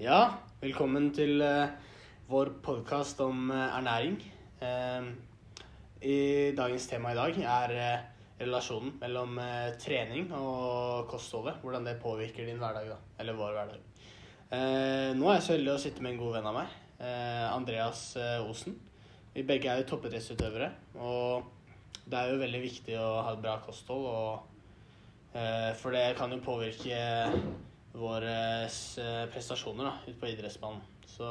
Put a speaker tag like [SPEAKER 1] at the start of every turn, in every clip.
[SPEAKER 1] Ja, velkommen til uh, vår podkast om uh, ernæring. Uh, I dagens tema i dag er relasjonen mellom trening og kostholdet. Hvordan det påvirker din hverdag, da. Eller vår hverdag. Nå er jeg så heldig å sitte med en god venn av meg, Andreas Osen. Vi begge er jo toppidrettsutøvere, og det er jo veldig viktig å ha et bra kosthold. Og, for det kan jo påvirke våre eh, prestasjoner da, ute på idrettsbanen. Så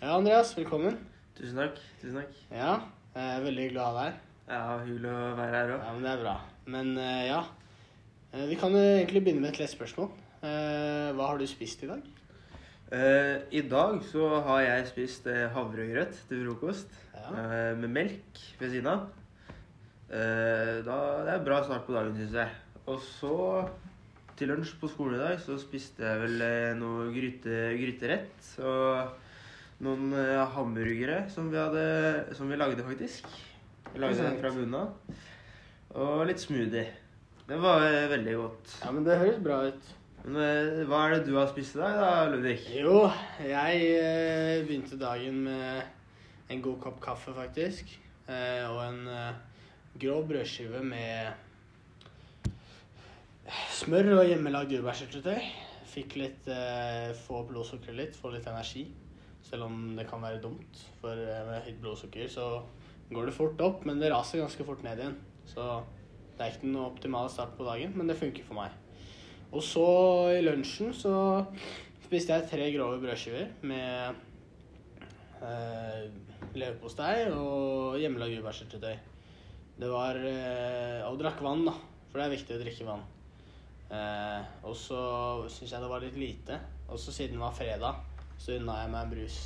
[SPEAKER 1] ja, Andreas, velkommen.
[SPEAKER 2] Tusen takk. tusen takk.
[SPEAKER 1] Ja, jeg er veldig glad her.
[SPEAKER 2] Ja, Hyggelig å være her òg.
[SPEAKER 1] Ja, men det er bra. Men eh, ja, Eh, vi kan egentlig begynne med et lett spørsmål. Hva har du spist i dag?
[SPEAKER 2] I dag så har jeg spist havregrøt til frokost
[SPEAKER 1] Ja,
[SPEAKER 2] med melk ved siden av. Da, det er en bra start på dagen, syns jeg. Og så til lunsj på skolen i dag så spiste jeg vel eh, noe gryte, gryterett og noen eh, hamburgere som vi, hadde, som vi lagde, faktisk. Vi lagde den fra bunnen av. Og litt smoothie. Det var eh, veldig godt.
[SPEAKER 1] ja men det høres bra ut.
[SPEAKER 2] Men hva er det du har spist i dag, da, Ludvig?
[SPEAKER 1] Jo, jeg begynte dagen med en god kopp kaffe, faktisk. Og en grå brødskive med smør og hjemmelagd jordbærsyltetøy. Fikk litt eh, Få blodsukkeret litt, få litt energi. Selv om det kan være dumt, for eh, med høyt blodsukker så går det fort opp, men det raser ganske fort ned igjen. Så det er ikke den optimale start på dagen, men det funker for meg. Og så i lunsjen så spiste jeg tre grove brødskiver med eh, leverpostei og hjemmelagd jordbærsyltetøy. Det var eh, Og drakk vann, da. For det er viktig å drikke vann. Eh, og så syns jeg det var litt lite. Og så siden det var fredag, så unna jeg meg en brus.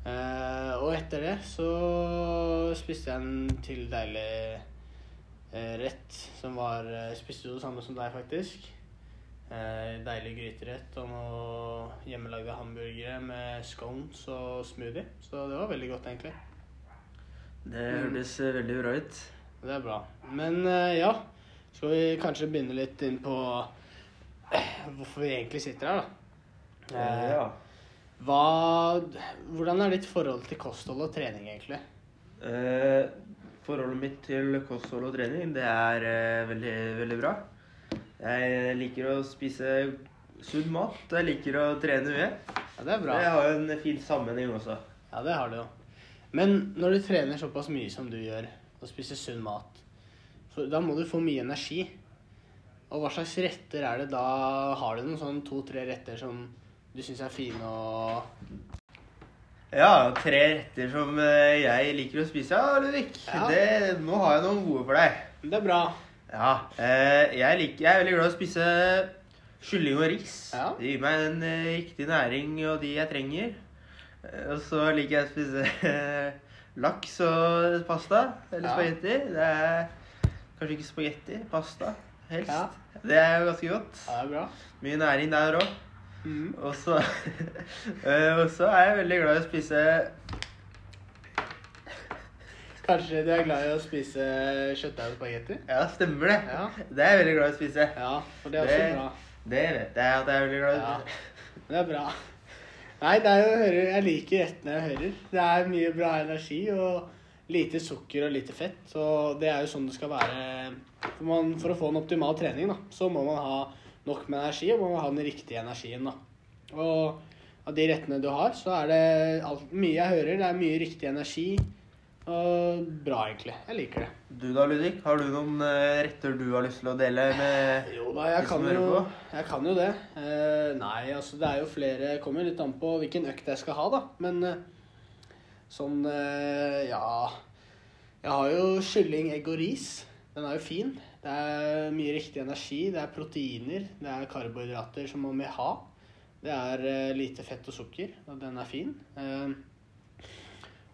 [SPEAKER 1] Eh, og etter det så spiste jeg en til deilig eh, rett som var eh, Spiste jo det samme som deg, faktisk. Eh, deilig gryterett og noen hjemmelagde hamburgere med scones og smoothie. Så det var veldig godt, egentlig.
[SPEAKER 2] Det hørtes mm. veldig bra ut.
[SPEAKER 1] Det er bra. Men eh, ja, skal vi kanskje begynne litt inn på eh, hvorfor vi egentlig sitter her, da. Eh,
[SPEAKER 2] ja.
[SPEAKER 1] Hva, hvordan er ditt forhold til kosthold og trening, egentlig?
[SPEAKER 2] Eh, forholdet mitt til kosthold og trening, det er eh, veldig, veldig bra. Jeg liker å spise sunn mat, jeg liker å trene mye.
[SPEAKER 1] Ja, det er bra.
[SPEAKER 2] Det har jo en fin sammenheng også.
[SPEAKER 1] Ja, det har du jo. Men når du trener såpass mye som du gjør, og spiser sunn mat, for da må du få mye energi. Og hva slags retter er det da? Har du noen sånn to-tre retter som du syns er fine å
[SPEAKER 2] Ja, tre retter som eh, jeg liker å spise. Ja, Ludvig,
[SPEAKER 1] Ja.
[SPEAKER 2] det, nå har jeg noen gode for deg.
[SPEAKER 1] Det er bra.
[SPEAKER 2] Ja, eh, jeg, liker, jeg er veldig glad i å spise kylling og ris.
[SPEAKER 1] Ja.
[SPEAKER 2] Det gir meg en riktige riktig næring og de jeg trenger. Eh, og så liker jeg å spise laks og pasta, eller spagetti. Det er kanskje ikke spagetti, pasta helst.
[SPEAKER 1] Ja.
[SPEAKER 2] Det er jo ganske godt.
[SPEAKER 1] Ja, det er bra.
[SPEAKER 2] Mye næring der òg. Og så eh, og så er jeg veldig glad i å spise
[SPEAKER 1] Kanskje du er glad i å spise kjøttdeig og spagetti?
[SPEAKER 2] Ja, stemmer det.
[SPEAKER 1] Ja.
[SPEAKER 2] Det er jeg veldig glad i å spise.
[SPEAKER 1] Ja, for det er også
[SPEAKER 2] Det-
[SPEAKER 1] bra.
[SPEAKER 2] Det vet jeg at jeg er veldig glad i å
[SPEAKER 1] Ja.
[SPEAKER 2] spise.
[SPEAKER 1] Det er bra. Nei, det er jo, jeg liker rettene jeg hører. Det er mye bra energi og lite sukker og lite fett. Så det er jo sånn det skal være. For, man, for å få en optimal trening, da, så må man ha nok med energi, og man må ha den riktige energien. da. Og av de rettene du har, så er det alt, mye jeg hører. Det er mye riktig energi. Og bra, egentlig. Jeg liker det.
[SPEAKER 2] Du da, Ludvig? Har du noen eh, retter du har lyst til å dele med
[SPEAKER 1] Jo da, jeg kan jo, jeg kan jo det. Eh, nei, altså det er jo flere Kommer litt an på hvilken økt jeg skal ha, da. Men eh, sånn eh, Ja. Jeg har jo kylling, egg og ris. Den er jo fin. Det er mye riktig energi. Det er proteiner. Det er karbohydrater som man vil ha. Det er eh, lite fett og sukker, og den er fin. Eh,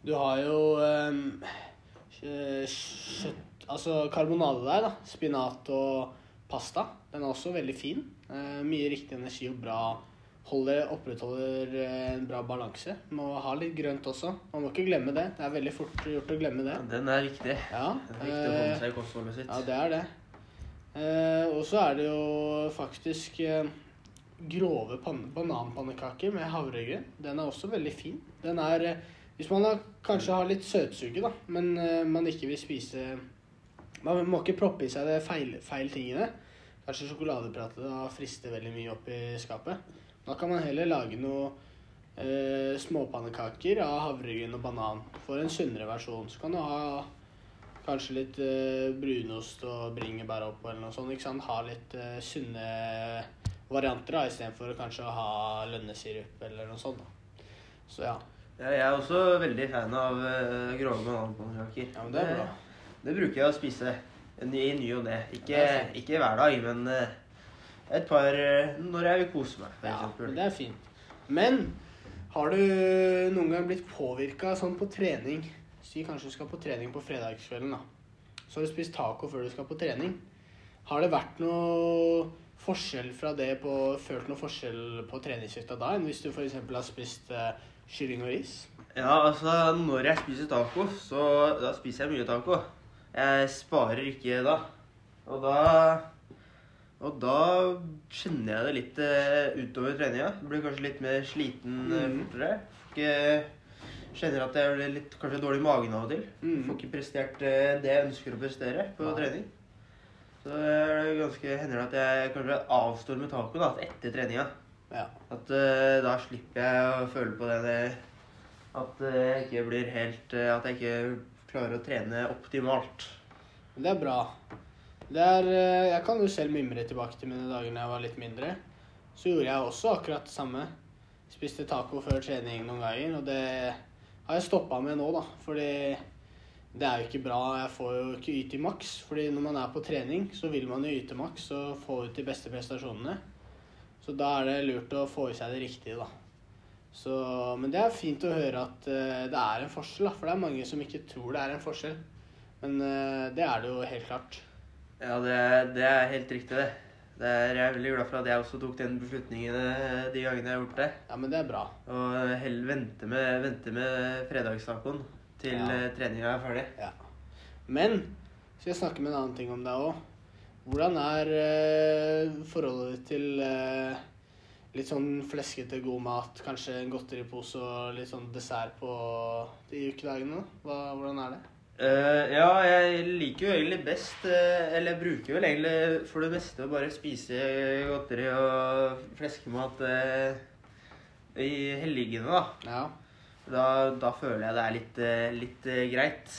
[SPEAKER 1] du har jo kjøtt Altså karbonade der, da. Spinat og pasta. Den er også veldig fin. Mye riktig energi og bra holder, opprettholder eh, en bra balanse. Må ha litt grønt også. Man må ikke glemme det. Det er veldig fort gjort å glemme det.
[SPEAKER 2] Den er viktig.
[SPEAKER 1] Ja,
[SPEAKER 2] Det er viktig å
[SPEAKER 1] eh,
[SPEAKER 2] seg i kostholdet sitt.
[SPEAKER 1] ja det er det. Eh, og så er det jo faktisk eh, grove bananpannekaker med havregryn. Den er også veldig fin. Den er eh, Hvis man har, kanskje har litt søtsuge, da, men eh, man ikke vil spise Man må ikke proppe i seg det feil, feil tingene. Kanskje sjokoladepratet da frister veldig mye opp i skapet. Da kan man heller lage noe eh, småpannekaker av havregryn og banan for en sunnere versjon. Så kan du ha kanskje litt eh, brunost og bringebær oppå eller noe sånt. ikke sant? Ha litt eh, sunne varianter da, istedenfor kanskje å ha lønnesirup eller noe sånt. da. Så ja.
[SPEAKER 2] Ja, jeg er også veldig fan av uh, grove bananpannekaker.
[SPEAKER 1] ja men det er bra.
[SPEAKER 2] Det bruker jeg å spise i ny og ne. Ikke,
[SPEAKER 1] Det er
[SPEAKER 2] ikke hver dag, men eh, et par eh, når jeg vil kose meg, for eksempel.
[SPEAKER 1] ja, det er fint. Men har du noen gang blitt påvirka sånn på trening? Si kanskje du skal på trening på fredagskvelden, da. Så har du spist taco før du skal på trening. Har det vært noe forskjell fra det på Følt noe forskjell på treningshytta da enn hvis du f.eks. har spist uh, kylling og ris?
[SPEAKER 2] Ja, altså, når jeg spiser taco, så da spiser jeg mye taco. Jeg sparer ikke da. Og da Og da kjenner jeg det litt eh, utover treninga. Blir kanskje litt mer sliten eh,
[SPEAKER 1] Mhm.
[SPEAKER 2] fortere. Ikke Kjenner at jeg blir litt kanskje dårlig i magen av og til.
[SPEAKER 1] Mhm.
[SPEAKER 2] Får ikke prestert eh, det jeg ønsker å prestere på
[SPEAKER 1] Nei.
[SPEAKER 2] trening. Så det ganske hender det at jeg kanskje avstår med taco da, etter treninga.
[SPEAKER 1] Ja.
[SPEAKER 2] At uh, da slipper jeg å føle på det, det At eh, jeg ikke blir helt eh, At jeg ikke klarer å trene optimalt.
[SPEAKER 1] Det er bra. Det er, eh, jeg kan jo selv mimre tilbake til mine dager da jeg var litt mindre. Så gjorde jeg også akkurat det samme. Spiste taco før trening noen ganger, og det har jeg stoppa med nå, da. Fordi det er jo ikke bra. Jeg får jo ikke yte i maks. Fordi når man er på trening, så vil man jo yte maks og få ut de beste prestasjonene. Så da er det lurt å få i seg det riktige, da. Så, men det er fint å høre at uh, det er en forskjell, da. For det er mange som ikke tror det er en forskjell. Men uh, det er det jo helt klart.
[SPEAKER 2] Ja, det, det er helt riktig, det. det er, jeg er veldig glad for at jeg også tok den beslutningen eh, de gangene jeg har gjort det.
[SPEAKER 1] Ja, men det er bra.
[SPEAKER 2] Og heller vente med, vente med fredagstacoen til
[SPEAKER 1] Ja.
[SPEAKER 2] eh, treninga er ferdig.
[SPEAKER 1] Ja. Men skal jeg snakke med en annen ting om deg òg. Hvordan er eh, forholdet ditt til eh, litt sånn fleskete, god mat? Kanskje en godteripose og litt sånn dessert på de ukedagene? Hva, hvordan er det?
[SPEAKER 2] Eh, ja, jeg liker jo egentlig best uh, Eller jeg bruker vel egentlig for det meste å bare spise godteri og fleskemat uh, i helgene, da.
[SPEAKER 1] Ja.
[SPEAKER 2] da. Da føler jeg det er litt, litt greit.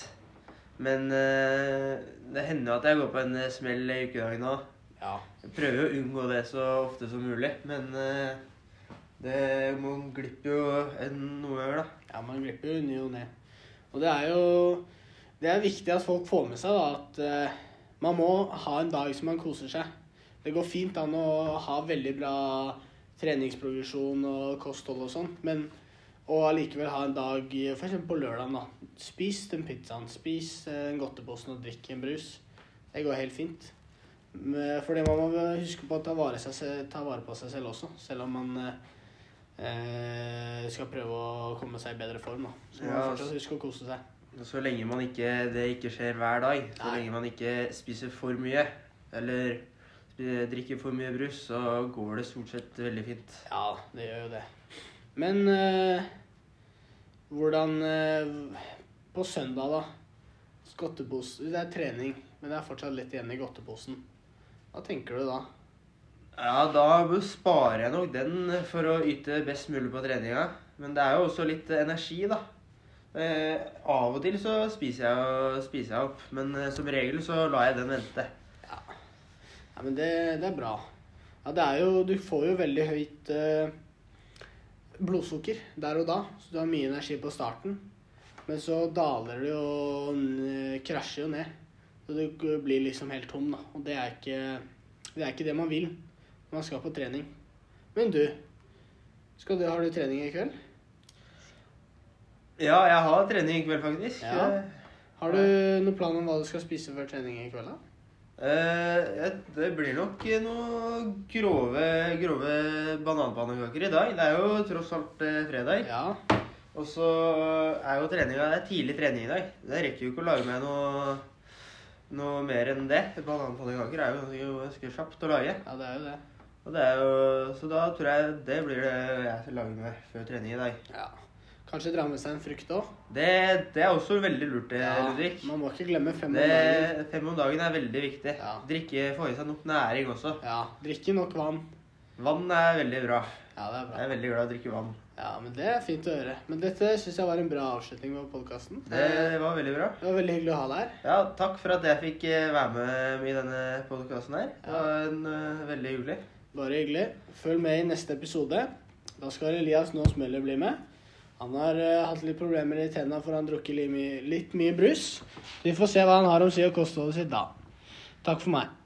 [SPEAKER 2] Men det hender jo at jeg går på en smell i ukedagene òg.
[SPEAKER 1] ja.
[SPEAKER 2] Jeg prøver å unngå det så ofte som mulig, men det man glipper jo en noe da.
[SPEAKER 1] Ja, man glipper jo ny og ne. Og det er jo Det er viktig at folk får med seg da, at eh, man må ha en dag som man koser seg. Det går fint an å ha veldig bra treningsprogresjon og kosthold og sånt, men og allikevel ha en dag f.eks. på lørdag. da. Spis den pizzaen, spis den en godtepose og drikk en brus. Det går helt fint. Men- Fordi man må huske på å ta vare, seg, ta vare på seg selv også, selv om man eh, skal prøve å komme seg i bedre form. da. Så må man
[SPEAKER 2] Ja,
[SPEAKER 1] fortsatt huske å kose seg.
[SPEAKER 2] Så lenge man ikke, det ikke skjer hver dag, så
[SPEAKER 1] Nei.
[SPEAKER 2] lenge man ikke spiser for mye, eller drikker for mye brus, så går det stort sett veldig fint.
[SPEAKER 1] Ja, det gjør jo det. Men øh, hvordan øh, På søndag, da. Godtepose Det er trening, men det er fortsatt litt igjen i godteposen. Hva tenker du da?
[SPEAKER 2] Ja, da sparer jeg nok den for å yte best mulig på treninga. Men det er jo også litt energi, da. Eh, av og til så spiser jeg, spiser jeg opp, men eh, som regel så lar jeg den vente.
[SPEAKER 1] Ja, men det, det er bra. Ja, det er jo Du får jo veldig høyt eh, blodsukker der og da, så du har mye energi på starten. Men så daler det jo Krasjer jo ned. Så du blir liksom helt tom, da. Og det er ikke det, er ikke det man vil når man skal på trening. Men du, skal du har du trening i kveld?
[SPEAKER 2] Ja, jeg har trening i kveld, faktisk.
[SPEAKER 1] Ja. Har du noen plan om hva du skal spise før trening i kveld? da?
[SPEAKER 2] Eh, det blir nok noen grove, grove bananpannekaker i dag. Det er jo tross alt eh, fredag.
[SPEAKER 1] Ja.
[SPEAKER 2] Og så er jo treninga Det er tidlig trening i dag. Det rekker jo ikke å lage meg noe, noe mer enn det. Bananpannekaker er jo ganske, kjapt å lage.
[SPEAKER 1] ja, det er jo det.
[SPEAKER 2] Og det er jo, så da tror jeg det blir det jeg skal lage med før trening i dag.
[SPEAKER 1] Ja. Kanskje dra med seg en frukt òg.
[SPEAKER 2] Det, det er også veldig lurt, det, Ludvig.
[SPEAKER 1] man må ikke glemme fem om
[SPEAKER 2] Det,
[SPEAKER 1] dagen.
[SPEAKER 2] fem om dagen er veldig viktig.
[SPEAKER 1] Ja.
[SPEAKER 2] Drikke, få i seg nok næring også.
[SPEAKER 1] Ja, drikke nok vann.
[SPEAKER 2] Vann er veldig bra.
[SPEAKER 1] Ja, det er bra.
[SPEAKER 2] Jeg er veldig glad i å drikke vann.
[SPEAKER 1] Ja, men det er fint å høre. Men dette syns jeg var en bra avslutning på podkasten.
[SPEAKER 2] Det var veldig bra.
[SPEAKER 1] Det var veldig hyggelig å ha deg her.
[SPEAKER 2] Ja, takk for at jeg fikk eh, være med i denne podkasten her. Det var en, uh, veldig hyggelig.
[SPEAKER 1] Bare hyggelig. Følg med i neste episode. Da skal Elias nå Møller bli med. Han har uh, hatt litt problemer i tenna for han har drukket litt mye, litt mye brus. Vi får se hva han har om si og kostholdet sitt da. Takk for meg.